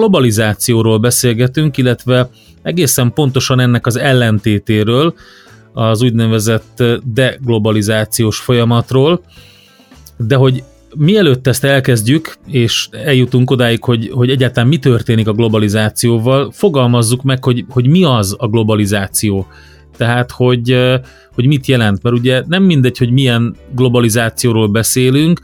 Globalizációról beszélgetünk, illetve egészen pontosan ennek az ellentétéről, az úgynevezett deglobalizációs folyamatról, de hogy mielőtt ezt elkezdjük, és eljutunk odáig, hogy, hogy egyáltalán mi történik a globalizációval, fogalmazzuk meg, hogy, hogy mi az a globalizáció. Tehát, hogy, hogy mit jelent, mert ugye nem mindegy, hogy milyen globalizációról beszélünk,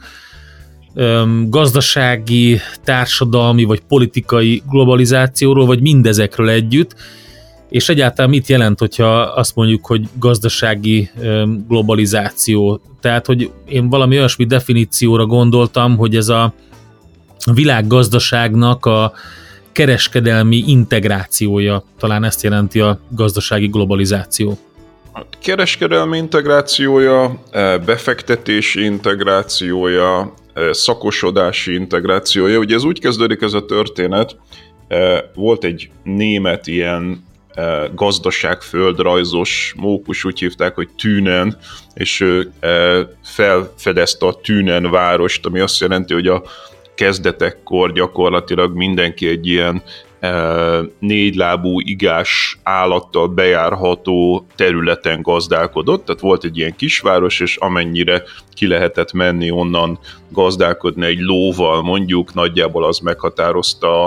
gazdasági, társadalmi vagy politikai globalizációról, vagy mindezekről együtt, és egyáltalán mit jelent, hogyha azt mondjuk, hogy gazdasági globalizáció? Tehát, hogy én valami olyasmi definícióra gondoltam, hogy ez a világgazdaságnak a kereskedelmi integrációja, talán ezt jelenti a gazdasági globalizáció. Kereskedelmi integrációja, e, befektetési integrációja, szakosodási integrációja. Ugye ez úgy kezdődik ez a történet, volt egy német ilyen gazdaságföldrajzos mókus, úgy hívták, hogy Tünen, és ő felfedezte a Tünen várost, ami azt jelenti, hogy a kezdetekkor gyakorlatilag mindenki egy ilyen négylábú igás állattal bejárható területen gazdálkodott, tehát volt egy ilyen kisváros, és amennyire ki lehetett menni onnan gazdálkodni egy lóval mondjuk, nagyjából az meghatározta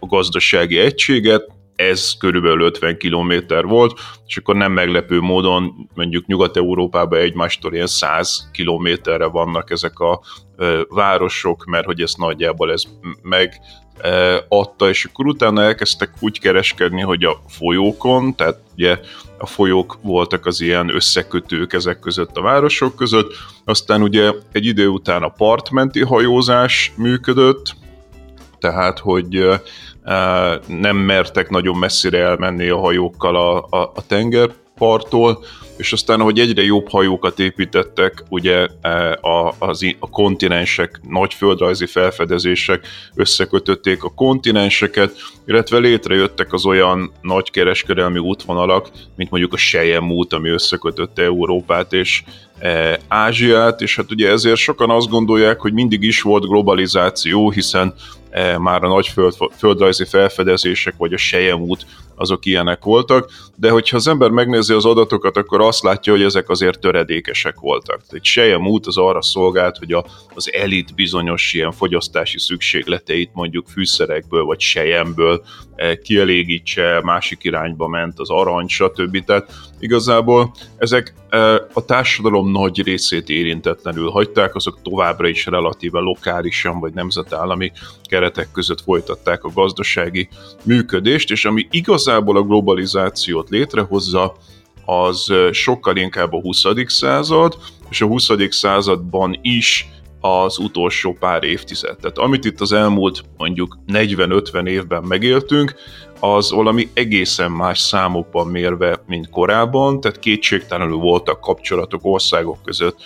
a gazdasági egységet, ez körülbelül 50 kilométer volt, és akkor nem meglepő módon mondjuk Nyugat-Európában egymástól ilyen 100 kilométerre vannak ezek a városok, mert hogy ez nagyjából ez meg adta, és akkor utána elkezdtek úgy kereskedni, hogy a folyókon, tehát ugye a folyók voltak az ilyen összekötők ezek között a városok között, aztán ugye egy idő után a partmenti hajózás működött, tehát hogy nem mertek nagyon messzire elmenni a hajókkal a, a, a tengerparttól, és aztán, ahogy egyre jobb hajókat építettek, ugye a, az, a kontinensek, nagy földrajzi felfedezések összekötötték a kontinenseket, illetve létrejöttek az olyan nagy kereskedelmi útvonalak, mint mondjuk a Sejem út, ami összekötötte Európát és Ázsiát, és hát ugye ezért sokan azt gondolják, hogy mindig is volt globalizáció, hiszen E, már a nagy föld, földrajzi felfedezések, vagy a Sejem út, azok ilyenek voltak, de hogyha az ember megnézi az adatokat, akkor azt látja, hogy ezek azért töredékesek voltak. Egy Sejem út az arra szolgált, hogy a, az elit bizonyos ilyen fogyasztási szükségleteit mondjuk fűszerekből vagy sejemből e, kielégítse, másik irányba ment az arany, stb. Tehát igazából ezek e, a társadalom nagy részét érintetlenül hagyták, azok továbbra is relatíve lokálisan vagy nemzetállami keretek között folytatták a gazdasági működést, és ami igazából a globalizációt létrehozza, az sokkal inkább a 20. század, és a 20. században is az utolsó pár évtized. Tehát amit itt az elmúlt mondjuk 40-50 évben megéltünk, az valami egészen más számokban mérve, mint korábban, tehát kétségtelenül voltak kapcsolatok országok között,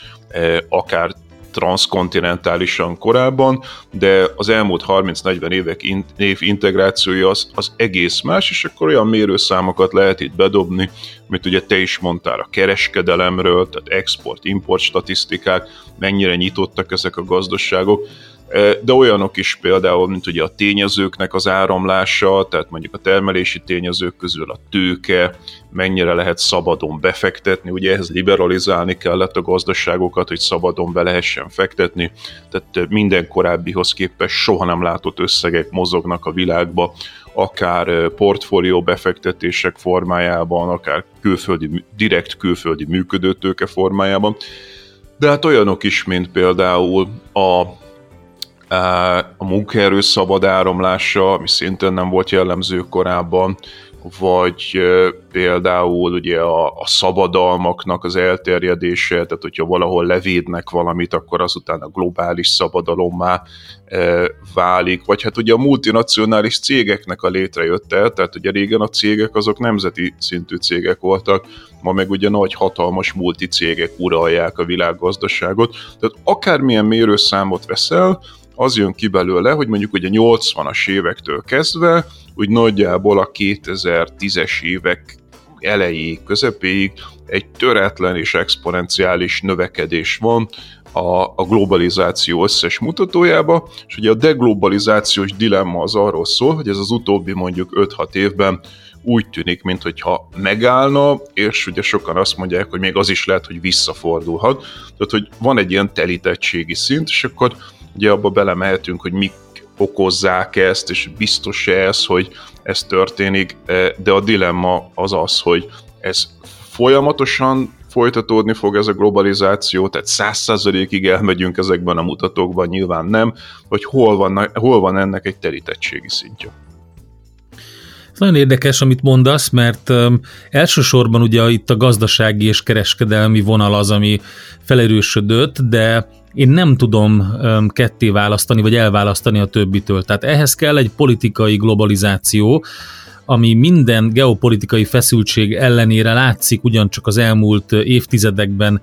akár transzkontinentálisan korábban, de az elmúlt 30-40 évek in, év integrációja az, az egész más, és akkor olyan mérőszámokat lehet itt bedobni, mint ugye te is mondtál a kereskedelemről, tehát export-import statisztikák, mennyire nyitottak ezek a gazdaságok, de olyanok is például, mint ugye a tényezőknek az áramlása, tehát mondjuk a termelési tényezők közül a tőke, mennyire lehet szabadon befektetni, ugye ehhez liberalizálni kellett a gazdaságokat, hogy szabadon be lehessen fektetni, tehát minden korábbihoz képest soha nem látott összegek mozognak a világba akár portfólió befektetések formájában, akár külföldi, direkt külföldi működőtőke formájában, de hát olyanok is, mint például a a munkaerő szabad áramlása, ami szintén nem volt jellemző korábban, vagy például ugye a, a szabadalmaknak az elterjedése, tehát hogyha valahol levédnek valamit, akkor azután a globális szabadalommá válik, vagy hát ugye a multinacionális cégeknek a létrejötte, tehát ugye régen a cégek azok nemzeti szintű cégek voltak, ma meg ugye nagy hatalmas multicégek uralják a világgazdaságot, tehát akármilyen mérőszámot veszel, az jön ki belőle, hogy mondjuk ugye 80-as évektől kezdve, úgy nagyjából a 2010-es évek elejéig, közepéig egy töretlen és exponenciális növekedés van a, a globalizáció összes mutatójába, és ugye a deglobalizációs dilemma az arról szól, hogy ez az utóbbi mondjuk 5-6 évben úgy tűnik, mintha megállna, és ugye sokan azt mondják, hogy még az is lehet, hogy visszafordulhat. Tehát, hogy van egy ilyen telítettségi szint, és akkor ugye abba belemehetünk, hogy mik okozzák ezt, és biztos-e ez, hogy ez történik, e, de a dilemma az az, hogy ez folyamatosan folytatódni fog ez a globalizáció, tehát száz százalékig elmegyünk ezekben a mutatókban, nyilván nem, hogy hol van, hol van ennek egy terítettségi szintje. Ez nagyon érdekes, amit mondasz, mert um, elsősorban ugye itt a gazdasági és kereskedelmi vonal az, ami felerősödött, de én nem tudom ketté választani, vagy elválasztani a többitől. Tehát ehhez kell egy politikai globalizáció, ami minden geopolitikai feszültség ellenére látszik ugyancsak az elmúlt évtizedekben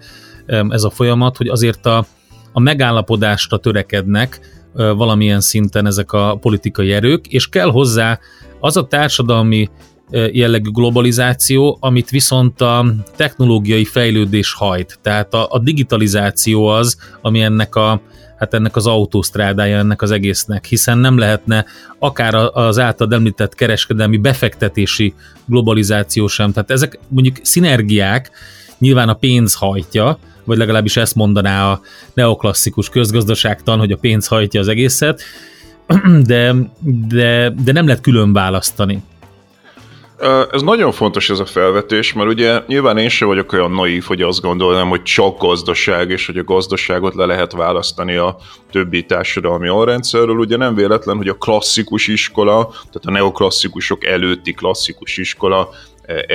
ez a folyamat, hogy azért a, a megállapodásra törekednek valamilyen szinten ezek a politikai erők, és kell hozzá az a társadalmi jellegű globalizáció, amit viszont a technológiai fejlődés hajt. Tehát a, a digitalizáció az, ami ennek a hát ennek az autósztrádája ennek az egésznek, hiszen nem lehetne akár az által említett kereskedelmi befektetési globalizáció sem. Tehát ezek mondjuk szinergiák, nyilván a pénz hajtja, vagy legalábbis ezt mondaná a neoklasszikus közgazdaságtan, hogy a pénz hajtja az egészet, de, de, de nem lehet külön választani. Ez nagyon fontos ez a felvetés, mert ugye nyilván én sem vagyok olyan naív, hogy azt gondolnám, hogy csak gazdaság, és hogy a gazdaságot le lehet választani a többi társadalmi alrendszerről. Ugye nem véletlen, hogy a klasszikus iskola, tehát a neoklasszikusok előtti klasszikus iskola,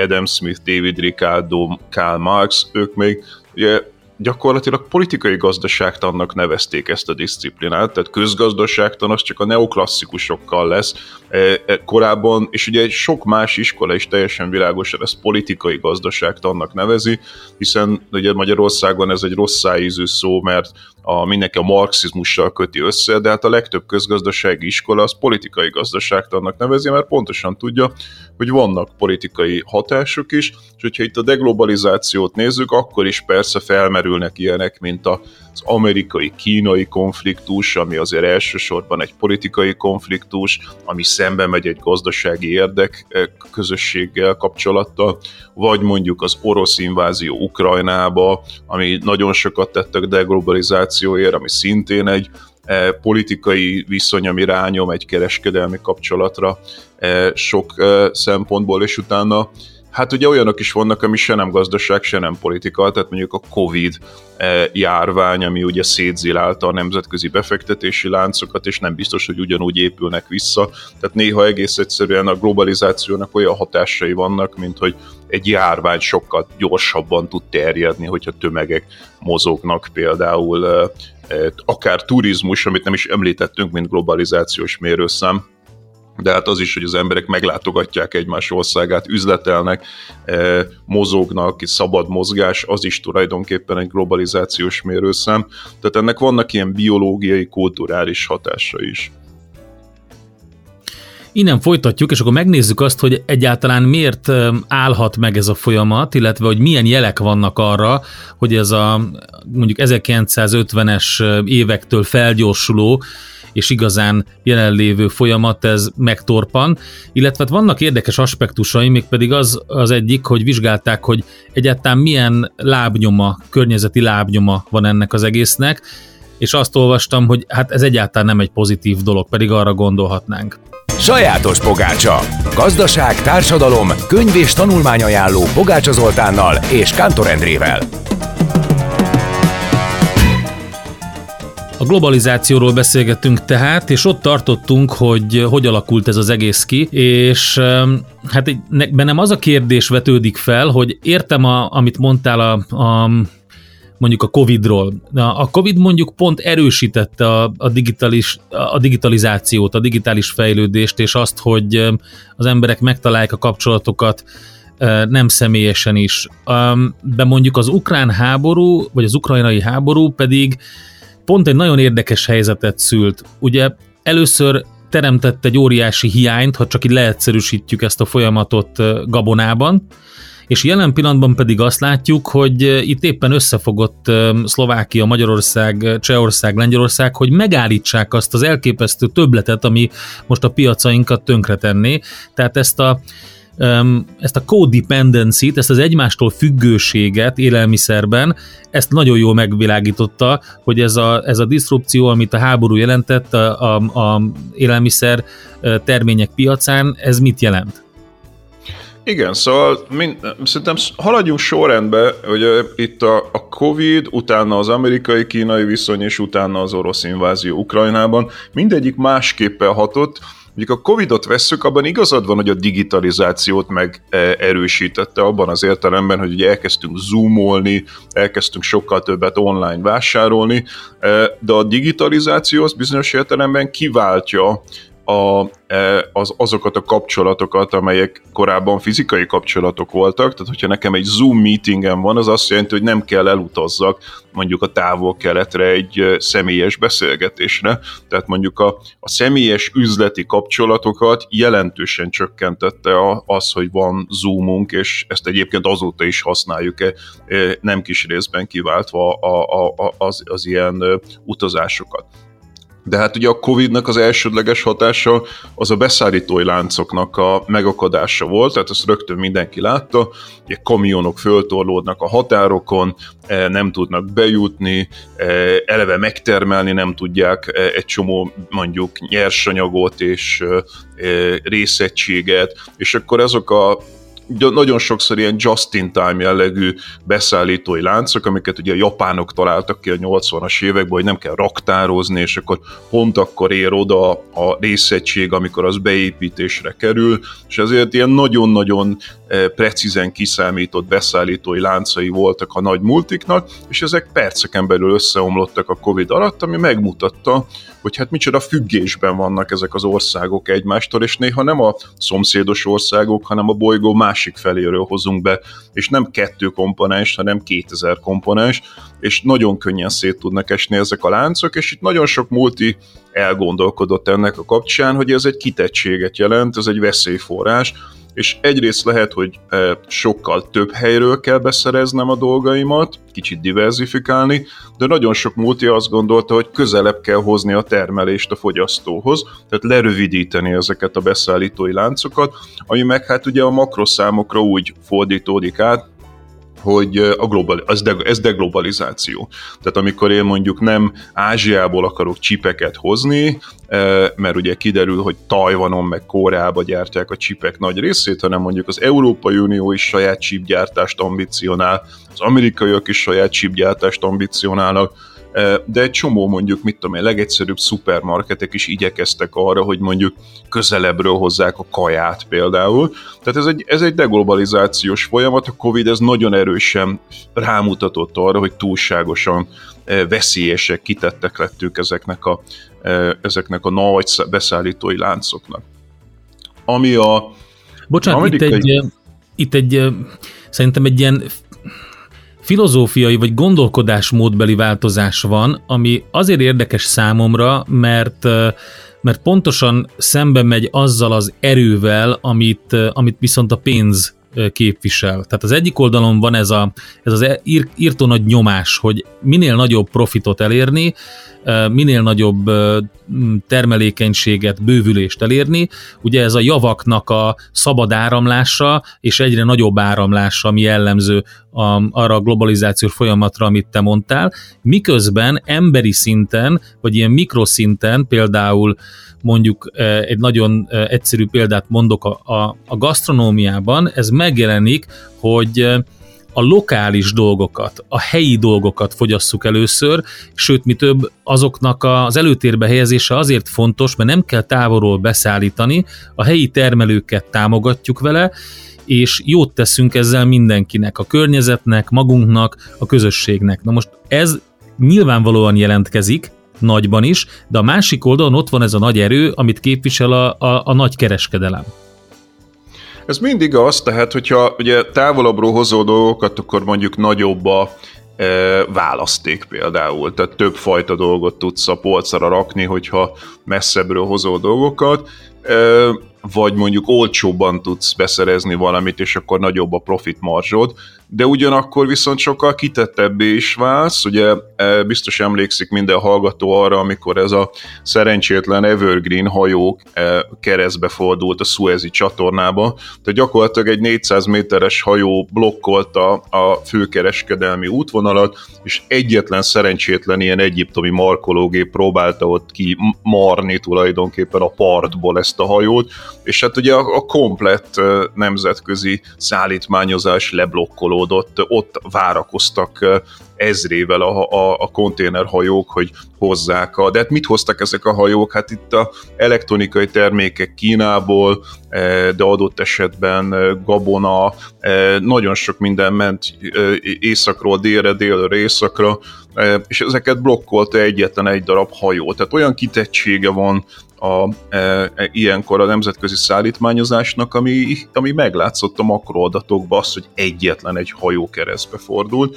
Adam Smith, David Ricardo, Karl Marx, ők még ugye gyakorlatilag politikai gazdaságtannak nevezték ezt a disziplinát, tehát közgazdaságtan az csak a neoklasszikusokkal lesz e, e, korábban, és ugye sok más iskola is teljesen világosan ezt politikai gazdaságtannak nevezi, hiszen ugye Magyarországon ez egy rossz szájízű szó, mert a, mindenki a marxizmussal köti össze, de hát a legtöbb közgazdasági iskola az politikai gazdaságtannak nevezi, mert pontosan tudja, hogy vannak politikai hatások is, és hogyha itt a deglobalizációt nézzük, akkor is persze felmerülnek ilyenek, mint az amerikai-kínai konfliktus, ami azért elsősorban egy politikai konfliktus, ami szembe megy egy gazdasági érdek eh, közösséggel kapcsolattal, vagy mondjuk az orosz invázió Ukrajnába, ami nagyon sokat tettek deglobalizációért, ami szintén egy eh, politikai viszony, ami rányom egy kereskedelmi kapcsolatra eh, sok szempontból, és utána Hát ugye olyanok is vannak, ami se nem gazdaság, se nem politika, tehát mondjuk a Covid eh, járvány, ami ugye szétzilálta a nemzetközi befektetési láncokat, és nem biztos, hogy ugyanúgy épülnek vissza. Tehát néha egész egyszerűen a globalizációnak olyan hatásai vannak, mint hogy egy járvány sokkal gyorsabban tud terjedni, hogyha tömegek mozognak például eh, eh, akár turizmus, amit nem is említettünk, mint globalizációs mérőszám, de hát az is, hogy az emberek meglátogatják egymás országát, üzletelnek, eh, mozognak, szabad mozgás, az is tulajdonképpen egy globalizációs mérőszám. Tehát ennek vannak ilyen biológiai, kulturális hatása is. Innen folytatjuk, és akkor megnézzük azt, hogy egyáltalán miért eh, állhat meg ez a folyamat, illetve hogy milyen jelek vannak arra, hogy ez a mondjuk 1950-es eh, évektől felgyorsuló és igazán jelenlévő folyamat ez megtorpan, illetve hát vannak érdekes aspektusai, még pedig az az egyik, hogy vizsgálták, hogy egyáltalán milyen lábnyoma, környezeti lábnyoma van ennek az egésznek, és azt olvastam, hogy hát ez egyáltalán nem egy pozitív dolog, pedig arra gondolhatnánk. Sajátos pogácsa. Gazdaság, társadalom, könyv és tanulmányajánló Pogácsa Zoltánnal és Kántor Endrével. A globalizációról beszélgettünk tehát, és ott tartottunk, hogy hogy alakult ez az egész ki, és hát bennem az a kérdés vetődik fel, hogy értem, a, amit mondtál a, a mondjuk a Covid-ról. A Covid mondjuk pont erősítette a, a, digitalis, a digitalizációt, a digitális fejlődést, és azt, hogy az emberek megtalálják a kapcsolatokat nem személyesen is. De mondjuk az ukrán háború, vagy az ukrajnai háború pedig pont egy nagyon érdekes helyzetet szült. Ugye először teremtett egy óriási hiányt, ha csak így leegyszerűsítjük ezt a folyamatot gabonában, és jelen pillanatban pedig azt látjuk, hogy itt éppen összefogott Szlovákia, Magyarország, Csehország, Lengyelország, hogy megállítsák azt az elképesztő töbletet, ami most a piacainkat tönkretenné. Tehát ezt a ezt a codependency-t, ezt az egymástól függőséget élelmiszerben, ezt nagyon jól megvilágította, hogy ez a, ez a diszrupció, amit a háború jelentett a, a, a élelmiszer termények piacán, ez mit jelent? Igen, szóval mind, szerintem haladjunk sorrendbe, hogy itt a, a Covid, utána az amerikai-kínai viszony, és utána az orosz invázió Ukrajnában, mindegyik másképpen hatott, Mondjuk a Covid-ot vesszük, abban igazad van, hogy a digitalizációt meg erősítette abban az értelemben, hogy ugye elkezdtünk zoomolni, elkezdtünk sokkal többet online vásárolni, de a digitalizáció az bizonyos értelemben kiváltja a, e, az, azokat a kapcsolatokat, amelyek korábban fizikai kapcsolatok voltak, tehát hogyha nekem egy Zoom meetingem van, az azt jelenti, hogy nem kell elutazzak mondjuk a távol-keletre egy e, személyes beszélgetésre, tehát mondjuk a, a személyes üzleti kapcsolatokat jelentősen csökkentette az, hogy van Zoomunk, és ezt egyébként azóta is használjuk, -e, nem kis részben kiváltva a, a, a, az, az ilyen utazásokat. De hát ugye a Covid-nak az elsődleges hatása az a beszállítói láncoknak a megakadása volt, tehát ezt rögtön mindenki látta, ugye kamionok föltorlódnak a határokon, eh, nem tudnak bejutni, eh, eleve megtermelni nem tudják eh, egy csomó mondjuk nyersanyagot és részegységet, és akkor azok a nagyon sokszor ilyen just-in-time jellegű beszállítói láncok, amiket ugye a japánok találtak ki a 80-as években, hogy nem kell raktározni, és akkor pont akkor ér oda a részegység, amikor az beépítésre kerül, és ezért ilyen nagyon-nagyon eh, precízen kiszámított beszállítói láncai voltak a nagy multiknak, és ezek perceken belül összeomlottak a Covid alatt, ami megmutatta, hogy hát micsoda függésben vannak ezek az országok egymástól, és néha nem a szomszédos országok, hanem a bolygó másik feléről hozunk be, és nem kettő komponens, hanem 2000 komponens, és nagyon könnyen szét tudnak esni ezek a láncok, és itt nagyon sok multi elgondolkodott ennek a kapcsán, hogy ez egy kitettséget jelent, ez egy veszélyforrás, és egyrészt lehet, hogy e, sokkal több helyről kell beszereznem a dolgaimat, kicsit diversifikálni, de nagyon sok multi azt gondolta, hogy közelebb kell hozni a termelést a fogyasztóhoz, tehát lerövidíteni ezeket a beszállítói láncokat, ami meg hát ugye a makroszámokra úgy fordítódik át, hogy a global, ez, de, ez deglobalizáció. Tehát amikor én mondjuk nem Ázsiából akarok csipeket hozni, mert ugye kiderül, hogy Tajvanon meg Koreába gyártják a csipek nagy részét, hanem mondjuk az Európai Unió is saját csipgyártást ambicionál, az amerikaiak is saját csipgyártást ambicionálnak, de egy csomó mondjuk, mit tudom én, legegyszerűbb szupermarketek is igyekeztek arra, hogy mondjuk közelebbről hozzák a kaját például. Tehát ez egy, ez egy deglobalizációs folyamat, a Covid ez nagyon erősen rámutatott arra, hogy túlságosan veszélyesek, kitettek lettük ezeknek a, ezeknek a nagy beszállítói láncoknak. Ami a Bocsánat, amerikai... itt egy, itt egy szerintem egy ilyen filozófiai vagy gondolkodásmódbeli változás van, ami azért érdekes számomra, mert mert pontosan szembe megy azzal az erővel, amit, amit viszont a pénz képvisel. Tehát az egyik oldalon van ez, a, ez az írtó nagy nyomás, hogy minél nagyobb profitot elérni, minél nagyobb termelékenységet, bővülést elérni. Ugye ez a javaknak a szabad áramlása és egyre nagyobb áramlása, ami jellemző a, arra a globalizációs folyamatra, amit te mondtál, miközben emberi szinten, vagy ilyen mikroszinten, például mondjuk egy nagyon egyszerű példát mondok, a, a, a gasztronómiában ez megjelenik, hogy a lokális dolgokat, a helyi dolgokat fogyasszuk először, sőt, mi több, azoknak az előtérbe helyezése azért fontos, mert nem kell távolról beszállítani, a helyi termelőket támogatjuk vele, és jót teszünk ezzel mindenkinek, a környezetnek, magunknak, a közösségnek. Na most ez nyilvánvalóan jelentkezik, nagyban is, de a másik oldalon ott van ez a nagy erő, amit képvisel a, a, a nagy kereskedelem. Ez mindig az, tehát hogyha ugye távolabbról hozó dolgokat, akkor mondjuk nagyobb a e, választék például, tehát több fajta dolgot tudsz a polcra rakni, hogyha messzebbről hozó dolgokat, e, vagy mondjuk olcsóbban tudsz beszerezni valamit, és akkor nagyobb a profit marzsod, de ugyanakkor viszont sokkal kitettebbé is válsz, ugye e, biztos emlékszik minden hallgató arra, amikor ez a szerencsétlen Evergreen hajó e, keresztbe fordult a Suezi csatornába, tehát gyakorlatilag egy 400 méteres hajó blokkolta a főkereskedelmi útvonalat, és egyetlen szerencsétlen ilyen egyiptomi markológép próbálta ott ki marni tulajdonképpen a partból ezt a hajót, és hát ugye a, a komplett nemzetközi szállítmányozás leblokkoló megoldódott, ott várakoztak ezrével a, a, a konténerhajók, hogy hozzák. A, de hát mit hoztak ezek a hajók? Hát itt a elektronikai termékek Kínából, de adott esetben gabona, nagyon sok minden ment északról délre, délre északra, és ezeket blokkolta egyetlen egy darab hajó. Tehát olyan kitettsége van a, e, e, ilyenkor a nemzetközi szállítmányozásnak, ami, ami meglátszott a makroadatokban az, hogy egyetlen egy hajó keresztbe fordult.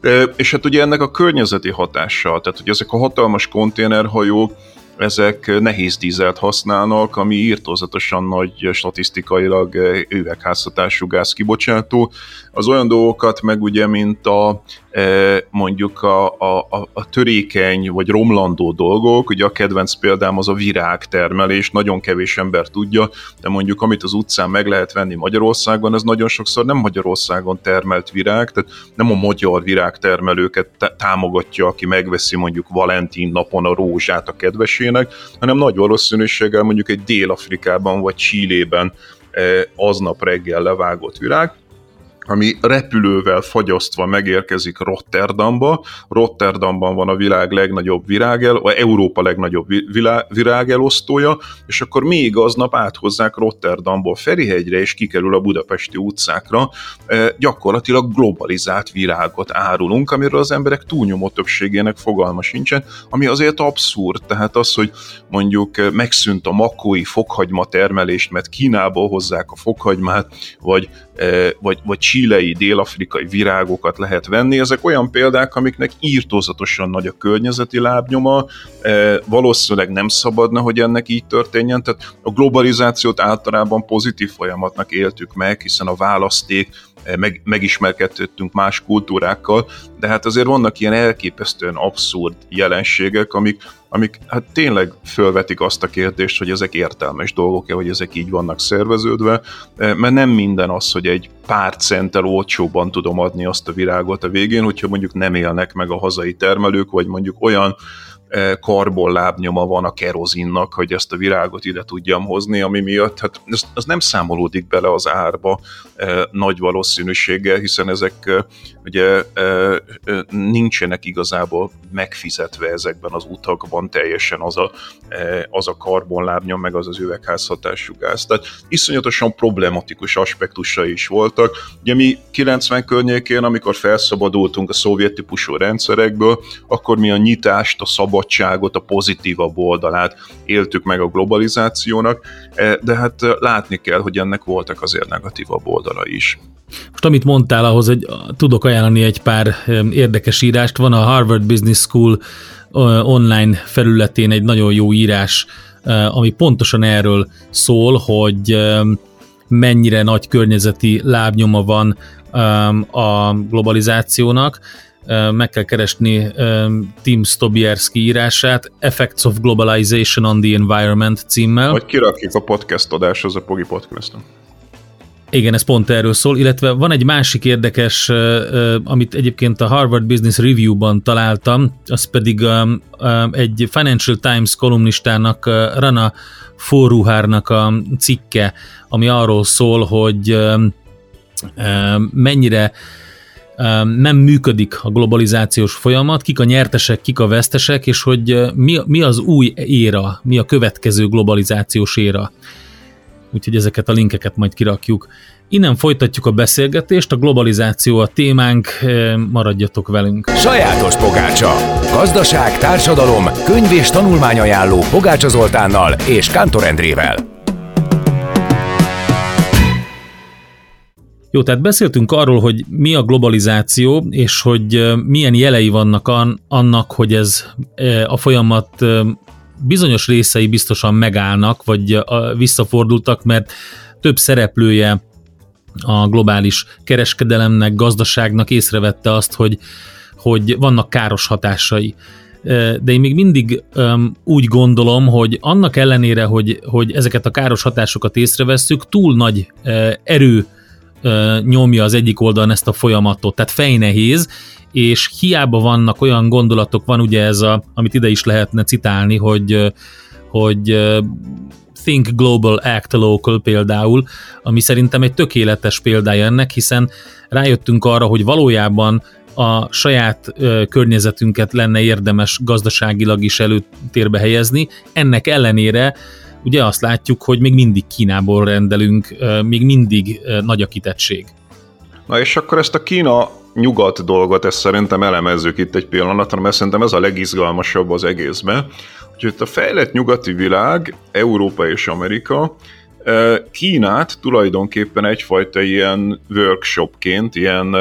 E, és hát ugye ennek a környezeti hatása, tehát hogy ezek a hatalmas konténerhajók, ezek nehéz dízelt használnak, ami írtózatosan nagy statisztikailag üvegházhatású gáz kibocsátó. Az olyan dolgokat meg ugye, mint a mondjuk a, a, a törékeny vagy romlandó dolgok, ugye a kedvenc példám az a virágtermelés, nagyon kevés ember tudja, de mondjuk amit az utcán meg lehet venni Magyarországon, az nagyon sokszor nem Magyarországon termelt virág, tehát nem a magyar virágtermelőket támogatja, aki megveszi mondjuk Valentin napon a rózsát a kedvesének, hanem nagy valószínűséggel mondjuk egy Dél-Afrikában vagy Csillében aznap reggel levágott virág, ami repülővel fagyasztva megérkezik Rotterdamba. Rotterdamban van a világ legnagyobb virágel, vagy Európa legnagyobb virágelosztója, és akkor még aznap áthozzák Rotterdamból Ferihegyre, és kikerül a budapesti utcákra. E, gyakorlatilag globalizált virágot árulunk, amiről az emberek túlnyomó többségének fogalma sincsen, ami azért abszurd. Tehát az, hogy mondjuk megszűnt a makói fokhagyma termelést, mert Kínából hozzák a fokhagymát, vagy, e, vagy, vagy csilei, dél-afrikai virágokat lehet venni. Ezek olyan példák, amiknek írtózatosan nagy a környezeti lábnyoma, valószínűleg nem szabadna, hogy ennek így történjen, tehát a globalizációt általában pozitív folyamatnak éltük meg, hiszen a választék meg, megismerkedtünk más kultúrákkal, de hát azért vannak ilyen elképesztően abszurd jelenségek, amik, amik hát tényleg fölvetik azt a kérdést, hogy ezek értelmes dolgok-e, hogy ezek így vannak szerveződve, mert nem minden az, hogy egy pár centtel olcsóban tudom adni azt a virágot a végén, hogyha mondjuk nem élnek meg a hazai termelők, vagy mondjuk olyan karbon lábnyoma van a kerozinnak, hogy ezt a virágot ide tudjam hozni, ami miatt hát ez, ez nem számolódik bele az árba nagy valószínűséggel, hiszen ezek ugye nincsenek igazából megfizetve ezekben az utakban teljesen az a, az a karbonlábnyom, meg az az üvegházhatású gáz. Tehát iszonyatosan problematikus aspektusai is voltak. Ugye mi 90 környékén, amikor felszabadultunk a szovjet típusú rendszerekből, akkor mi a nyitást, a szabad szabadságot, a pozitívabb oldalát éltük meg a globalizációnak, de hát látni kell, hogy ennek voltak azért negatívabb oldala is. Most amit mondtál, ahhoz hogy tudok ajánlani egy pár érdekes írást. Van a Harvard Business School online felületén egy nagyon jó írás, ami pontosan erről szól, hogy mennyire nagy környezeti lábnyoma van a globalizációnak, meg kell keresni Tim Stobierski írását, Effects of Globalization on the Environment címmel. Vagy kirakjuk a podcast adáshoz a Pogi Podcaston. Igen, ez pont erről szól, illetve van egy másik érdekes, amit egyébként a Harvard Business Review-ban találtam, az pedig egy Financial Times kolumnistának, Rana Forruhárnak a cikke, ami arról szól, hogy mennyire nem működik a globalizációs folyamat, kik a nyertesek, kik a vesztesek, és hogy mi, mi az új éra, mi a következő globalizációs éra. Úgyhogy ezeket a linkeket majd kirakjuk. Innen folytatjuk a beszélgetést, a globalizáció a témánk, maradjatok velünk. Sajátos pogácsa. Gazdaság, társadalom, könyv és tanulmányajánló Pogácsa Zoltánnal és Kántor Endrével. Jó, tehát beszéltünk arról, hogy mi a globalizáció, és hogy milyen jelei vannak annak, hogy ez a folyamat bizonyos részei biztosan megállnak, vagy visszafordultak, mert több szereplője a globális kereskedelemnek, gazdaságnak észrevette azt, hogy, hogy vannak káros hatásai. De én még mindig úgy gondolom, hogy annak ellenére, hogy, hogy ezeket a káros hatásokat észrevesszük, túl nagy erő nyomja az egyik oldalon ezt a folyamatot, tehát fejnehéz, és hiába vannak olyan gondolatok, van ugye ez a, amit ide is lehetne citálni, hogy, hogy Think Global, Act Local például, ami szerintem egy tökéletes példája ennek, hiszen rájöttünk arra, hogy valójában a saját ö, környezetünket lenne érdemes gazdaságilag is előtérbe helyezni. Ennek ellenére ugye azt látjuk, hogy még mindig Kínából rendelünk, még mindig nagy a kitettség. Na és akkor ezt a Kína nyugat dolgot, ezt szerintem elemezzük itt egy pillanatra, mert szerintem ez a legizgalmasabb az egészben. Úgyhogy itt a fejlett nyugati világ, Európa és Amerika Kínát tulajdonképpen egyfajta ilyen workshopként, ilyen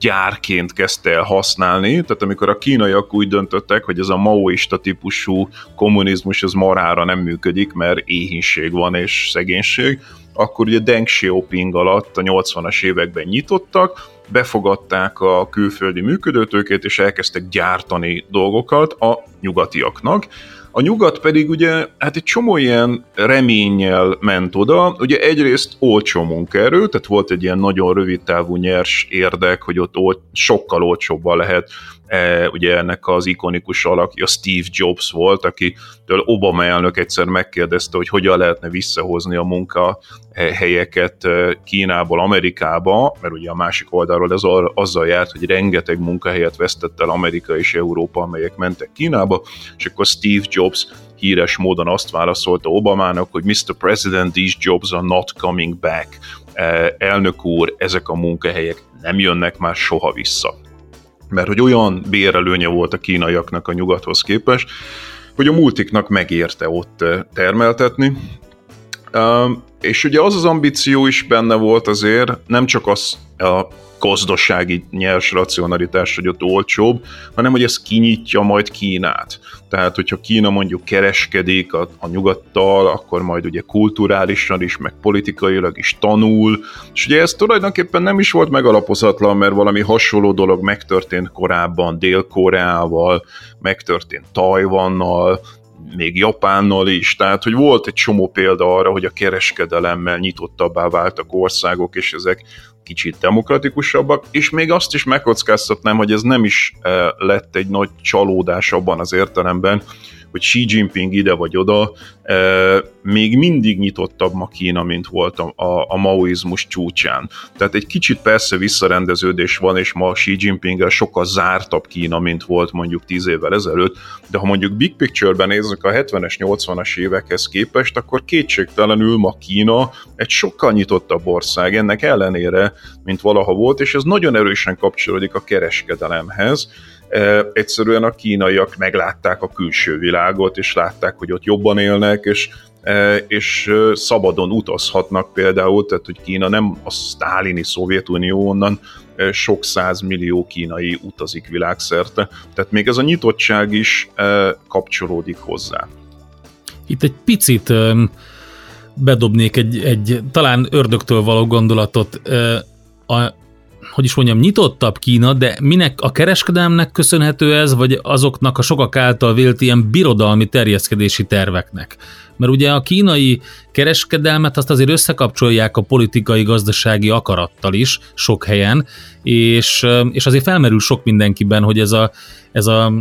gyárként kezdte el használni, tehát amikor a kínaiak úgy döntöttek, hogy ez a maoista típusú kommunizmus az marára nem működik, mert éhínség van és szegénység, akkor ugye Deng Xiaoping alatt a 80-as években nyitottak, befogadták a külföldi működőtőkét, és elkezdtek gyártani dolgokat a nyugatiaknak, a nyugat pedig ugye, hát egy csomó ilyen reménnyel ment oda, ugye egyrészt olcsó munkaerő, tehát volt egy ilyen nagyon rövid távú nyers érdek, hogy ott sokkal olcsóbban lehet ugye ennek az ikonikus alakja Steve Jobs volt, akitől Obama elnök egyszer megkérdezte, hogy hogyan lehetne visszahozni a munkahelyeket e, Kínából Amerikába, mert ugye a másik oldalról ez azzal járt, hogy rengeteg munkahelyet vesztett el Amerika és Európa, amelyek mentek Kínába, és akkor Steve Jobs híres módon azt válaszolta Obamának, hogy Mr. President, these jobs are not coming back. E, elnök úr, ezek a munkahelyek nem jönnek már soha vissza mert hogy olyan bérelőnye volt a kínaiaknak a nyugathoz képest, hogy a multiknak megérte ott eh, termeltetni. És ugye az az ambíció is benne volt azért, nem csak az a gazdasági nyers racionalitás, hogy ott olcsóbb, hanem hogy ez kinyitja majd Kínát. Tehát, hogyha Kína mondjuk kereskedik a, a nyugattal, akkor majd ugye kulturálisan is, meg politikailag is tanul, és ugye ez tulajdonképpen nem is volt megalapozatlan, mert valami hasonló dolog megtörtént korábban Dél-Koreával, megtörtént Tajvannal, még Japánnal is, tehát hogy volt egy csomó példa arra, hogy a kereskedelemmel nyitottabbá váltak országok, és ezek kicsit demokratikusabbak, és még azt is megkockáztatnám, hogy ez nem is eh, lett egy nagy csalódás abban az értelemben, hogy Xi Jinping ide vagy oda, még mindig nyitottabb ma Kína, mint volt a, a, a maoizmus csúcsán. Tehát egy kicsit persze visszarendeződés van, és ma Xi Jinping sokkal zártabb Kína, mint volt mondjuk 10 évvel ezelőtt, de ha mondjuk big picture-ben nézzük a 70-es, 80-as évekhez képest, akkor kétségtelenül ma Kína egy sokkal nyitottabb ország ennek ellenére, mint valaha volt, és ez nagyon erősen kapcsolódik a kereskedelemhez, egyszerűen a kínaiak meglátták a külső világot, és látták, hogy ott jobban élnek, és és szabadon utazhatnak például, tehát hogy Kína nem a sztálini Szovjetunió, onnan sok millió kínai utazik világszerte, tehát még ez a nyitottság is kapcsolódik hozzá. Itt egy picit bedobnék egy, egy talán ördögtől való gondolatot. A, hogy is mondjam, nyitottabb Kína, de minek a kereskedelmnek köszönhető ez, vagy azoknak a sokak által vélt ilyen birodalmi terjeszkedési terveknek? Mert ugye a kínai kereskedelmet azt azért összekapcsolják a politikai, gazdasági akarattal is sok helyen, és, és azért felmerül sok mindenkiben, hogy ez a, ez a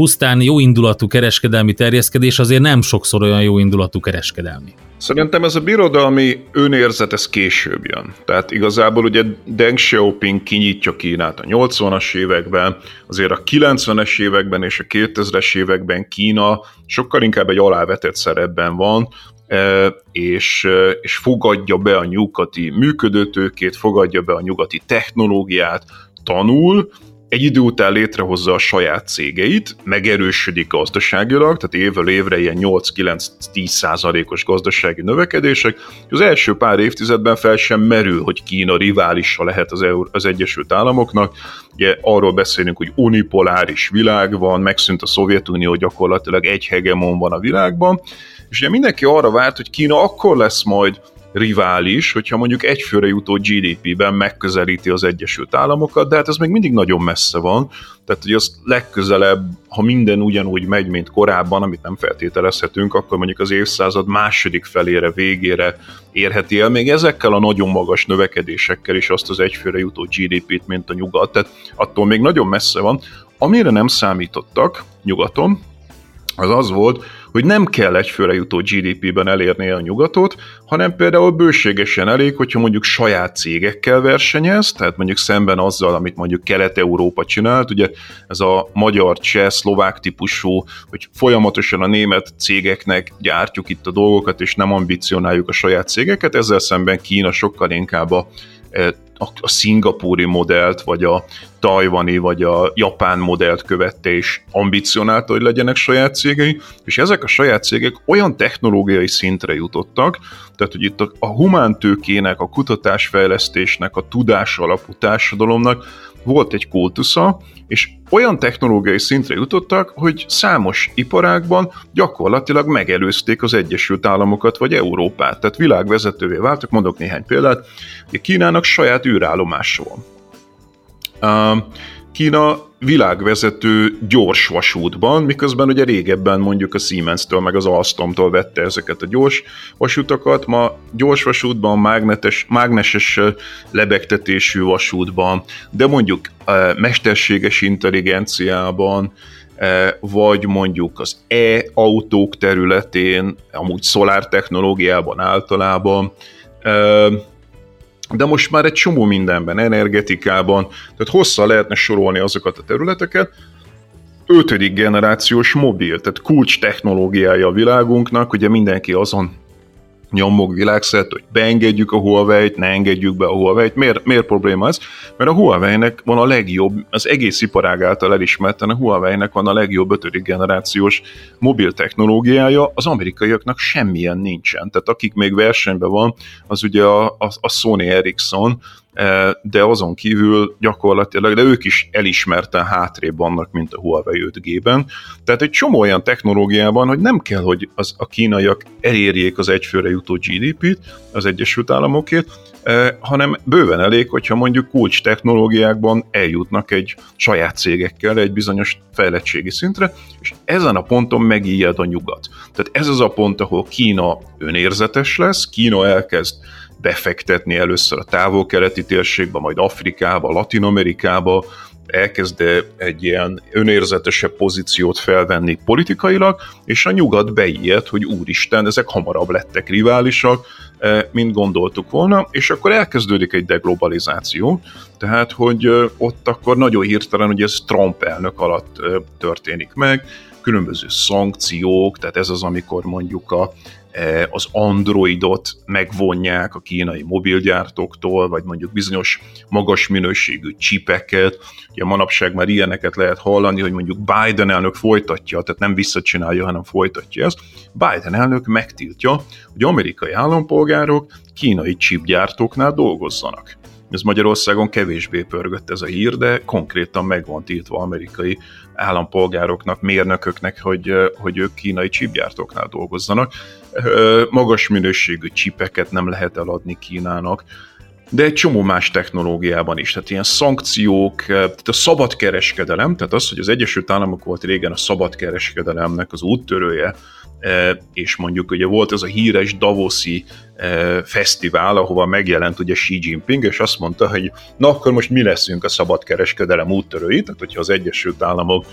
pusztán jóindulatú kereskedelmi terjeszkedés azért nem sokszor olyan jóindulatú kereskedelmi. Szerintem ez a birodalmi önérzet, ez később jön. Tehát igazából ugye Deng Xiaoping kinyitja Kínát a 80-as években, azért a 90-es években és a 2000-es években Kína sokkal inkább egy alávetett szerepben van, e, és, e, és fogadja be a nyugati működőtőkét, fogadja be a nyugati technológiát, tanul, egy idő után létrehozza a saját cégeit, megerősödik gazdaságilag, tehát évről évre ilyen 8-9-10 százalékos gazdasági növekedések. Az első pár évtizedben fel sem merül, hogy Kína riválisa lehet az, Eur- az Egyesült Államoknak. Ugye arról beszélünk, hogy unipoláris világ van, megszűnt a Szovjetunió, gyakorlatilag egy hegemon van a világban, és ugye mindenki arra várt, hogy Kína akkor lesz majd rivális, hogyha mondjuk egyfőre jutó GDP-ben megközelíti az Egyesült Államokat, de hát ez még mindig nagyon messze van, tehát hogy az legközelebb, ha minden ugyanúgy megy, mint korábban, amit nem feltételezhetünk, akkor mondjuk az évszázad második felére, végére érheti el még ezekkel a nagyon magas növekedésekkel is azt az egyfőre jutó GDP-t, mint a nyugat, tehát attól még nagyon messze van. Amire nem számítottak nyugaton, az az volt, hogy nem kell egyfőre jutó GDP-ben elérnie a nyugatot, hanem például bőségesen elég, hogyha mondjuk saját cégekkel versenyez, tehát mondjuk szemben azzal, amit mondjuk Kelet-Európa csinált, ugye ez a magyar, cseh, szlovák típusú, hogy folyamatosan a német cégeknek gyártjuk itt a dolgokat, és nem ambicionáljuk a saját cégeket, ezzel szemben Kína sokkal inkább a a, szingapúri modellt, vagy a tajvani, vagy a japán modellt követte, és ambicionálta, hogy legyenek saját cégei, és ezek a saját cégek olyan technológiai szintre jutottak, tehát hogy itt a, a humántőkének, a kutatásfejlesztésnek, a tudás alapú társadalomnak volt egy kultusza, és olyan technológiai szintre jutottak, hogy számos iparágban gyakorlatilag megelőzték az Egyesült Államokat vagy Európát, tehát világvezetővé váltak, mondok néhány példát, hogy Kínának saját űrállomása van. Kína világvezető gyors vasútban, miközben ugye régebben mondjuk a Siemens-től meg az Alstomtól vette ezeket a gyors vasutakat, ma gyors vasútban, mágnetes, mágneses lebegtetésű vasútban, de mondjuk mesterséges intelligenciában, vagy mondjuk az e-autók területén, amúgy szolár technológiában általában, de most már egy csomó mindenben, energetikában, tehát hosszá lehetne sorolni azokat a területeket, ötödik generációs mobil, tehát kulcs technológiája a világunknak, ugye mindenki azon nyomog világszert, hogy beengedjük a Huawei-t, ne engedjük be a Huawei-t. Miért, miért probléma ez? Mert a Huawei-nek van a legjobb, az egész iparág által elismerten a Huawei-nek van a legjobb ötödik generációs mobil technológiája, az amerikaiaknak semmilyen nincsen. Tehát akik még versenyben van, az ugye a, a, a Sony Ericsson, de azon kívül gyakorlatilag, de ők is elismerten hátrébb vannak, mint a Huawei 5G-ben. Tehát egy csomó olyan technológiában, hogy nem kell, hogy az, a kínaiak elérjék az egyfőre jutó GDP-t, az Egyesült Államokét, hanem bőven elég, hogyha mondjuk kulcs technológiákban eljutnak egy saját cégekkel egy bizonyos fejlettségi szintre, és ezen a ponton megijed a nyugat. Tehát ez az a pont, ahol Kína önérzetes lesz, Kína elkezd befektetni először a távol-keleti térségbe, majd Afrikába, Latin-Amerikába, elkezd egy ilyen önérzetesebb pozíciót felvenni politikailag, és a nyugat beijed, hogy úristen, ezek hamarabb lettek riválisak, eh, mint gondoltuk volna, és akkor elkezdődik egy deglobalizáció, tehát, hogy eh, ott akkor nagyon hirtelen, hogy ez Trump elnök alatt eh, történik meg, különböző szankciók, tehát ez az, amikor mondjuk a az Androidot megvonják a kínai mobilgyártóktól, vagy mondjuk bizonyos magas minőségű csipeket. Ugye manapság már ilyeneket lehet hallani, hogy mondjuk Biden elnök folytatja, tehát nem visszacsinálja, hanem folytatja ezt. Biden elnök megtiltja, hogy amerikai állampolgárok kínai chipgyártóknál dolgozzanak. Ez Magyarországon kevésbé pörgött ez a hír, de konkrétan meg van tiltva amerikai állampolgároknak, mérnököknek, hogy, hogy ők kínai csipgyártóknál dolgozzanak. Magas minőségű csipeket nem lehet eladni Kínának, de egy csomó más technológiában is. Tehát ilyen szankciók, tehát a szabad kereskedelem, tehát az, hogy az Egyesült Államok volt régen a szabad kereskedelemnek az úttörője, és mondjuk ugye volt ez a híres Davoszi fesztivál, ahova megjelent ugye Xi Jinping, és azt mondta, hogy na akkor most mi leszünk a szabadkereskedelem úttörői, tehát hogyha az Egyesült Államok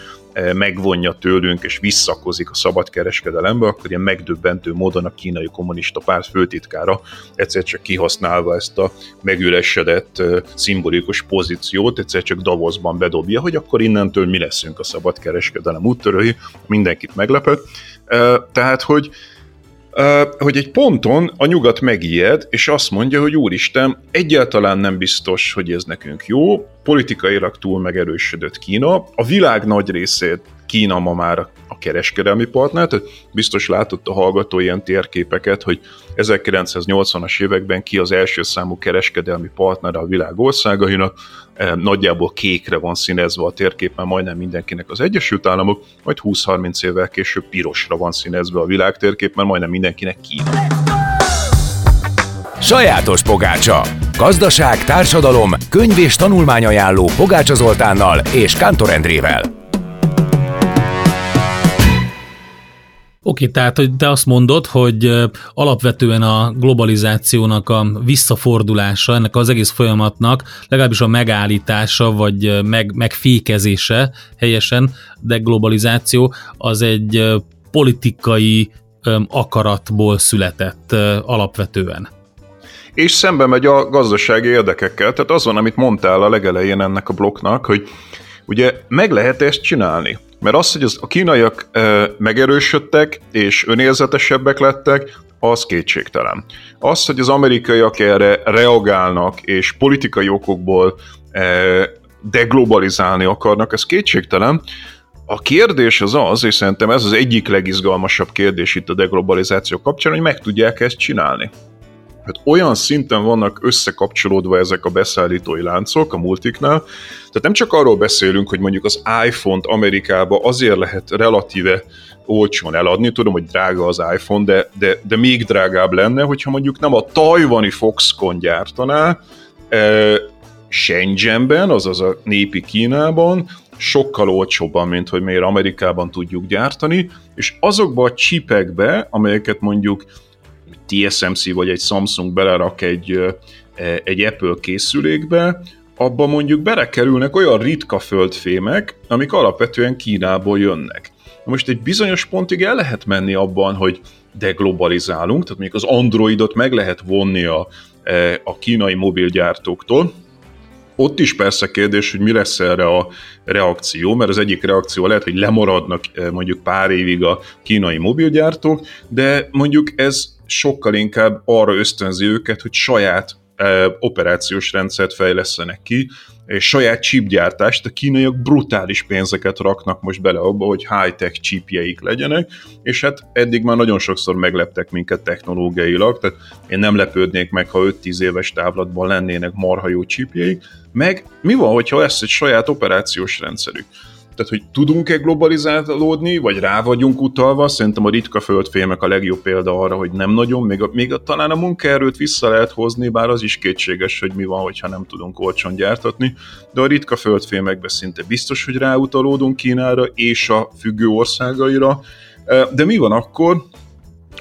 megvonja tőlünk és visszakozik a szabadkereskedelembe, akkor ilyen megdöbbentő módon a kínai kommunista párt főtitkára egyszer csak kihasználva ezt a megüresedett szimbolikus pozíciót, egyszer csak Davosban bedobja, hogy akkor innentől mi leszünk a szabadkereskedelem úttörői, mindenkit meglepett. Tehát, hogy hogy egy ponton a nyugat megijed, és azt mondja, hogy úristen, egyáltalán nem biztos, hogy ez nekünk jó, politikailag túl megerősödött Kína, a világ nagy részét Kína ma már a kereskedelmi partner, tehát biztos látott a hallgató ilyen térképeket, hogy 1980-as években ki az első számú kereskedelmi partner a világ országainak, e, nagyjából kékre van színezve a térképen majdnem mindenkinek az Egyesült Államok, majd 20-30 évvel később pirosra van színezve a világ térképen majdnem mindenkinek Kína. Sajátos pogácsa. Gazdaság, társadalom, könyv és tanulmányajánló Pogácsa Zoltánnal és Kántor Endrével. Oké, tehát hogy te azt mondod, hogy alapvetően a globalizációnak a visszafordulása, ennek az egész folyamatnak legalábbis a megállítása, vagy meg, megfékezése helyesen, de globalizáció az egy politikai akaratból született alapvetően. És szembe megy a gazdasági érdekekkel. Tehát az van, amit mondtál a legelején ennek a blokknak, hogy ugye meg lehet ezt csinálni. Mert az, hogy az, a kínaiak e, megerősödtek és önérzetesebbek lettek, az kétségtelen. Az, hogy az amerikaiak erre reagálnak és politikai okokból e, deglobalizálni akarnak, ez kétségtelen. A kérdés az az, és szerintem ez az egyik legizgalmasabb kérdés itt a deglobalizáció kapcsán, hogy meg tudják ezt csinálni. Hát olyan szinten vannak összekapcsolódva ezek a beszállítói láncok a multiknál, tehát nem csak arról beszélünk, hogy mondjuk az iPhone-t Amerikába azért lehet relatíve olcsón eladni, tudom, hogy drága az iPhone, de, de, de még drágább lenne, hogyha mondjuk nem a tajvani Foxconn gyártaná, e, Shenzhenben, azaz a népi Kínában, sokkal olcsóbban, mint hogy miért Amerikában tudjuk gyártani, és azokba a csipekbe, amelyeket mondjuk TSMC vagy egy Samsung belerak egy, egy Apple készülékbe, abba mondjuk belekerülnek olyan ritka földfémek, amik alapvetően Kínából jönnek. Most egy bizonyos pontig el lehet menni abban, hogy deglobalizálunk, tehát még az Androidot meg lehet vonni a, a kínai mobilgyártóktól, ott is persze kérdés, hogy mi lesz erre a reakció, mert az egyik reakció lehet, hogy lemaradnak mondjuk pár évig a kínai mobilgyártók, de mondjuk ez sokkal inkább arra ösztönzi őket, hogy saját operációs rendszert fejlesztenek ki, és saját chipgyártást, a kínaiak brutális pénzeket raknak most bele abba, hogy high-tech chipjeik legyenek, és hát eddig már nagyon sokszor megleptek minket technológiailag, tehát én nem lepődnék meg, ha 5-10 éves távlatban lennének marha jó chipjeik, meg mi van, hogyha lesz egy saját operációs rendszerük? Tehát, hogy tudunk-e globalizálódni, vagy rá vagyunk utalva, szerintem a ritka földfémek a legjobb példa arra, hogy nem nagyon, még, a, még a, talán a munkaerőt vissza lehet hozni, bár az is kétséges, hogy mi van, hogyha nem tudunk olcsón gyártatni, de a ritka földfémekben szinte biztos, hogy ráutalódunk Kínára és a függő országaira, de mi van akkor,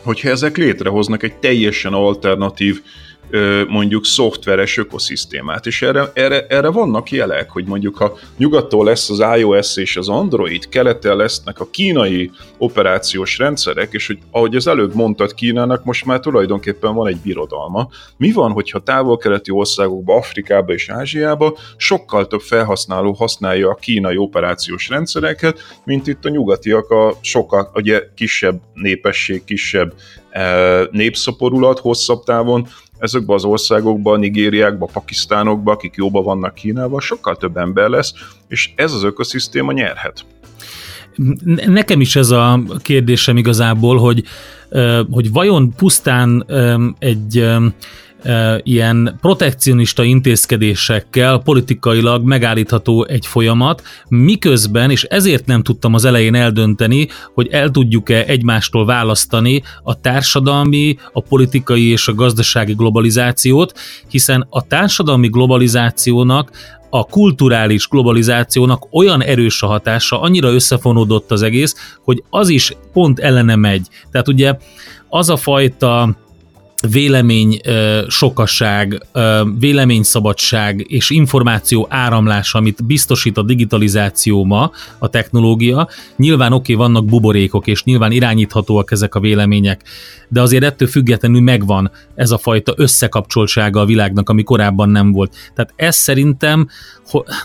hogyha ezek létrehoznak egy teljesen alternatív mondjuk szoftveres ökoszisztémát, és erre, erre, erre vannak jelek, hogy mondjuk ha nyugattól lesz az iOS és az Android, keleten lesznek a kínai operációs rendszerek, és hogy ahogy az előbb mondtad, Kínának most már tulajdonképpen van egy birodalma. Mi van, hogyha távol-keleti országokba, Afrikába és Ázsiába sokkal több felhasználó használja a kínai operációs rendszereket, mint itt a nyugatiak a sokkal ugye, kisebb népesség, kisebb népszaporulat hosszabb távon, ezekben az országokban, Nigériákban, Pakisztánokban, akik jóban vannak Kínával, sokkal több ember lesz, és ez az ökoszisztéma nyerhet. Nekem is ez a kérdésem igazából, hogy, hogy vajon pusztán egy ilyen protekcionista intézkedésekkel politikailag megállítható egy folyamat, miközben, és ezért nem tudtam az elején eldönteni, hogy el tudjuk-e egymástól választani a társadalmi, a politikai és a gazdasági globalizációt, hiszen a társadalmi globalizációnak a kulturális globalizációnak olyan erős a hatása, annyira összefonódott az egész, hogy az is pont ellene megy. Tehát ugye az a fajta vélemény sokasság, véleményszabadság és információ áramlás, amit biztosít a digitalizáció ma, a technológia. Nyilván oké, okay, vannak buborékok, és nyilván irányíthatóak ezek a vélemények, de azért ettől függetlenül megvan ez a fajta összekapcsoltsága a világnak, ami korábban nem volt. Tehát ez szerintem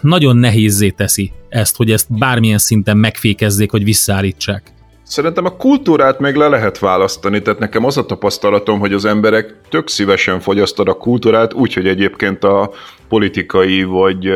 nagyon nehézé teszi ezt, hogy ezt bármilyen szinten megfékezzék, vagy visszaállítsák. Szerintem a kultúrát még le lehet választani, tehát nekem az a tapasztalatom, hogy az emberek tök szívesen fogyasztanak a kultúrát, úgyhogy egyébként a politikai vagy,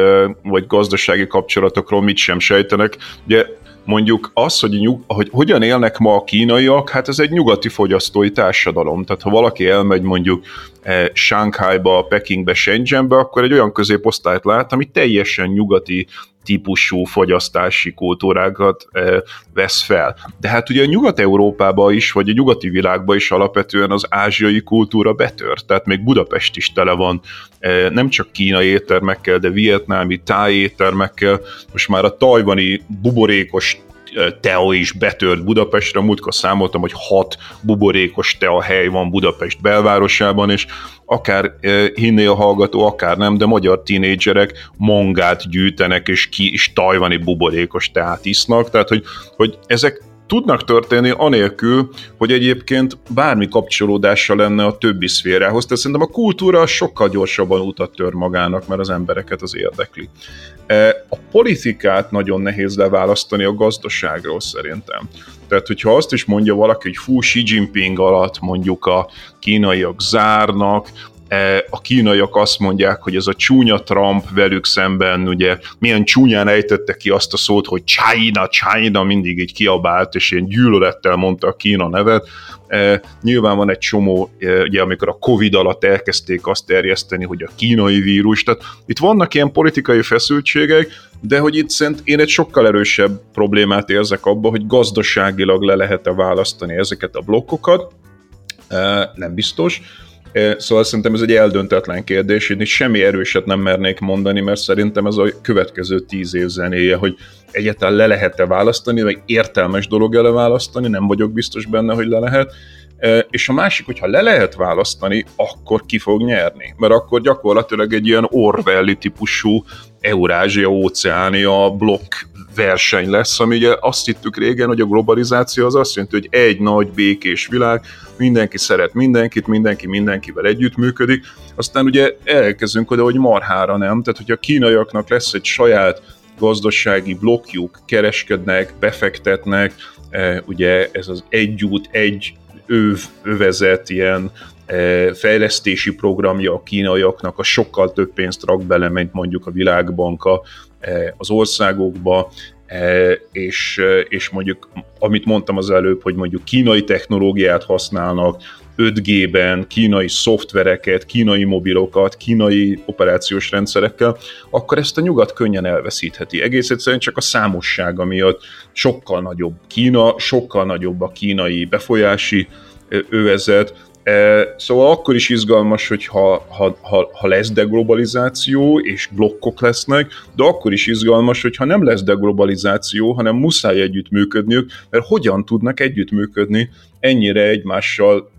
vagy gazdasági kapcsolatokról mit sem sejtenek. Ugye mondjuk az, hogy, nyug, hogy hogyan élnek ma a kínaiak, hát ez egy nyugati fogyasztói társadalom. Tehát ha valaki elmegy mondjuk eh, Shanghaiba, Pekingbe, Shenzhenbe, akkor egy olyan középosztályt lát, ami teljesen nyugati típusú fogyasztási kultúrákat vesz fel. De hát ugye a Nyugat-Európában is, vagy a nyugati világban is alapvetően az ázsiai kultúra betört, tehát még Budapest is tele van nem csak kínai éttermekkel, de vietnámi, táj most már a tajvani buborékos tea is betört Budapestre. Múltkor számoltam, hogy hat buborékos tea hely van Budapest belvárosában, és akár hinné a hallgató, akár nem, de magyar tínédzserek mongát gyűjtenek, és ki is tajvani buborékos teát isznak, tehát hogy, hogy ezek tudnak történni anélkül, hogy egyébként bármi kapcsolódása lenne a többi szférához. Tehát szerintem a kultúra sokkal gyorsabban utat tör magának, mert az embereket az érdekli. A politikát nagyon nehéz leválasztani a gazdaságról szerintem. Tehát, hogyha azt is mondja valaki, hogy fú, Xi Jinping alatt mondjuk a kínaiak zárnak, a kínaiak azt mondják, hogy ez a csúnya Trump velük szemben, ugye milyen csúnyán ejtette ki azt a szót, hogy China, China, mindig így kiabált, és ilyen gyűlölettel mondta a Kína nevet. E, nyilván van egy csomó, e, ugye amikor a Covid alatt elkezdték azt terjeszteni, hogy a kínai vírus, tehát itt vannak ilyen politikai feszültségek, de hogy itt szerint én egy sokkal erősebb problémát érzek abban, hogy gazdaságilag le lehet-e választani ezeket a blokkokat, nem biztos, Szóval szerintem ez egy eldöntetlen kérdés, én is semmi erőset nem mernék mondani, mert szerintem ez a következő tíz év zenéje, hogy egyáltalán le lehet-e választani, vagy értelmes dolog ele választani, nem vagyok biztos benne, hogy le lehet. És a másik, hogyha le lehet választani, akkor ki fog nyerni. Mert akkor gyakorlatilag egy ilyen Orwelli típusú Eurázsia, Óceánia blokk verseny lesz, ami ugye azt hittük régen, hogy a globalizáció az azt jelenti, hogy egy nagy békés világ, mindenki szeret mindenkit, mindenki mindenkivel együttműködik, aztán ugye elkezdünk oda, hogy marhára nem, tehát hogyha a kínaiaknak lesz egy saját gazdasági blokkjuk, kereskednek, befektetnek, e, ugye ez az egy út, egy öv, övezet ilyen e, fejlesztési programja a kínaiaknak, a sokkal több pénzt rak bele, mint mondjuk a világbanka az országokba, és, és mondjuk, amit mondtam az előbb, hogy mondjuk kínai technológiát használnak, 5G-ben, kínai szoftvereket, kínai mobilokat, kínai operációs rendszerekkel, akkor ezt a nyugat könnyen elveszítheti. Egész egyszerűen csak a számossága miatt sokkal nagyobb Kína, sokkal nagyobb a kínai befolyási övezet, Szóval akkor is izgalmas, hogy ha, ha, ha, ha lesz deglobalizáció, és blokkok lesznek, de akkor is izgalmas, hogy ha nem lesz deglobalizáció, hanem muszáj együttműködniük, mert hogyan tudnak együttműködni ennyire egymással,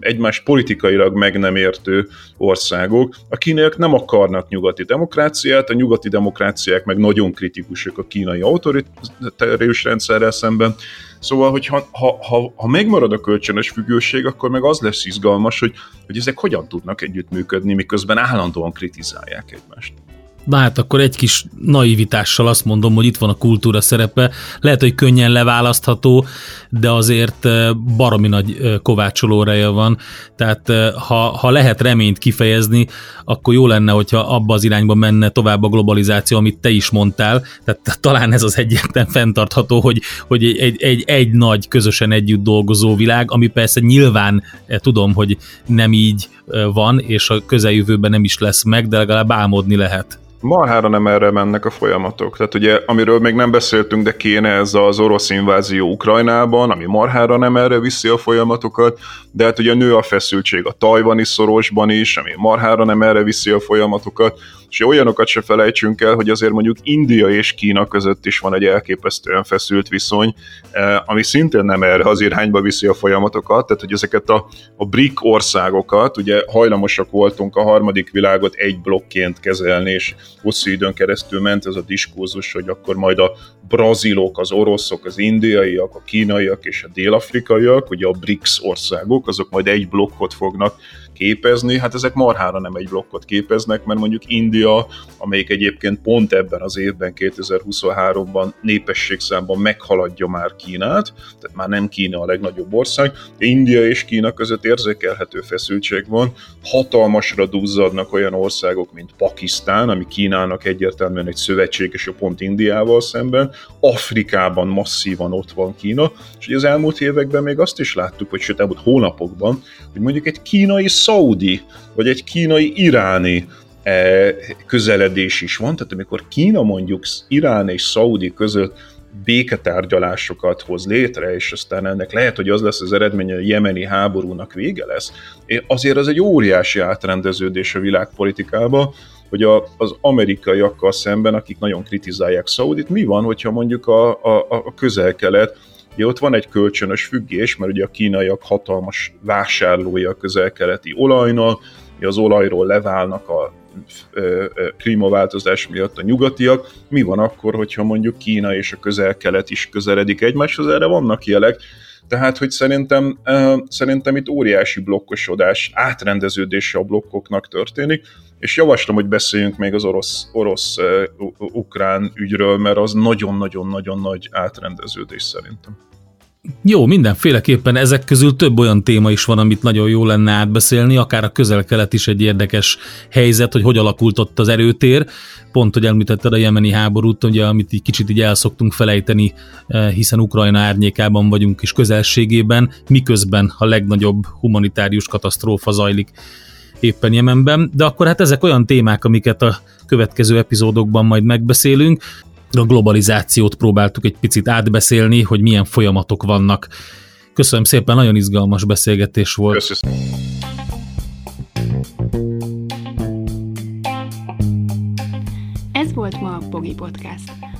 egymás politikailag meg nem értő országok. A kínaiak nem akarnak nyugati demokráciát, a nyugati demokráciák meg nagyon kritikusak a kínai autoritárius rendszerrel szemben, Szóval, hogy ha, ha, ha, ha megmarad a kölcsönös függőség, akkor meg az lesz izgalmas, hogy, hogy ezek hogyan tudnak együttműködni, miközben állandóan kritizálják egymást. Na hát akkor egy kis naivitással azt mondom, hogy itt van a kultúra szerepe. Lehet, hogy könnyen leválasztható, de azért baromi nagy kovácsolóreje van. Tehát eh, ha, ha lehet reményt kifejezni, akkor jó lenne, hogyha abba az irányba menne tovább a globalizáció, amit te is mondtál. Tehát talán ez az egyetlen fenntartható, hogy, hogy egy, egy, egy nagy, közösen együtt dolgozó világ, ami persze nyilván tudom, hogy nem így van, és a közeljövőben nem is lesz meg, de legalább álmodni lehet. Marhára nem erre mennek a folyamatok. Tehát ugye, amiről még nem beszéltünk, de kéne ez az orosz invázió Ukrajnában, ami marhára nem erre viszi a folyamatokat, de hát ugye nő a feszültség a tajvani szorosban is, ami marhára nem erre viszi a folyamatokat, és olyanokat se felejtsünk el, hogy azért mondjuk India és Kína között is van egy elképesztően feszült viszony, eh, ami szintén nem erre az irányba viszi a folyamatokat, tehát hogy ezeket a, a BRIC országokat, ugye hajlamosak voltunk a harmadik világot egy blokként kezelni, és hosszú időn keresztül ment ez a diskurzus, hogy akkor majd a brazilok, az oroszok, az indiaiak, a kínaiak és a dél-afrikaiak, ugye a BRICS országok, azok majd egy blokkot fognak képezni, hát ezek marhára nem egy blokkot képeznek, mert mondjuk India, amelyik egyébként pont ebben az évben, 2023-ban népességszámban meghaladja már Kínát, tehát már nem Kína a legnagyobb ország, de India és Kína között érzékelhető feszültség van, hatalmasra duzzadnak olyan országok, mint Pakisztán, ami Kínának egyértelműen egy szövetséges a pont Indiával szemben, Afrikában masszívan ott van Kína, és az elmúlt években még azt is láttuk, hogy sőt elmúlt hónapokban, hogy mondjuk egy kínai szaudi, vagy egy kínai iráni e, közeledés is van, tehát amikor Kína mondjuk Irán és Szaudi között béketárgyalásokat hoz létre, és aztán ennek lehet, hogy az lesz az eredménye, hogy a jemeni háborúnak vége lesz, azért az egy óriási átrendeződés a világpolitikában, hogy a, az amerikaiakkal szemben, akik nagyon kritizálják Szaudit, mi van, hogyha mondjuk a, a, a közel-kelet Ugye ott van egy kölcsönös függés, mert ugye a kínaiak hatalmas vásárlója a közel-keleti olajnak, az olajról leválnak a klímaváltozás miatt a nyugatiak. Mi van akkor, hogyha mondjuk Kína és a közel-kelet is közeledik egymáshoz? Erre vannak jelek. Tehát, hogy szerintem, szerintem itt óriási blokkosodás, átrendeződése a blokkoknak történik, és javaslom, hogy beszéljünk még az orosz-ukrán ügyről, mert az nagyon-nagyon-nagyon nagy átrendeződés szerintem. Jó, mindenféleképpen ezek közül több olyan téma is van, amit nagyon jó lenne átbeszélni, akár a közel-kelet is egy érdekes helyzet, hogy hogy alakult ott az erőtér. Pont, hogy említetted a jemeni háborút, ugye, amit így kicsit így el szoktunk felejteni, eh, hiszen Ukrajna árnyékában vagyunk és közelségében, miközben a legnagyobb humanitárius katasztrófa zajlik éppen Jemenben, de akkor hát ezek olyan témák, amiket a következő epizódokban majd megbeszélünk a globalizációt próbáltuk egy picit átbeszélni, hogy milyen folyamatok vannak. Köszönöm szépen, nagyon izgalmas beszélgetés volt. Köszönöm. Ez volt ma a Pogi Podcast.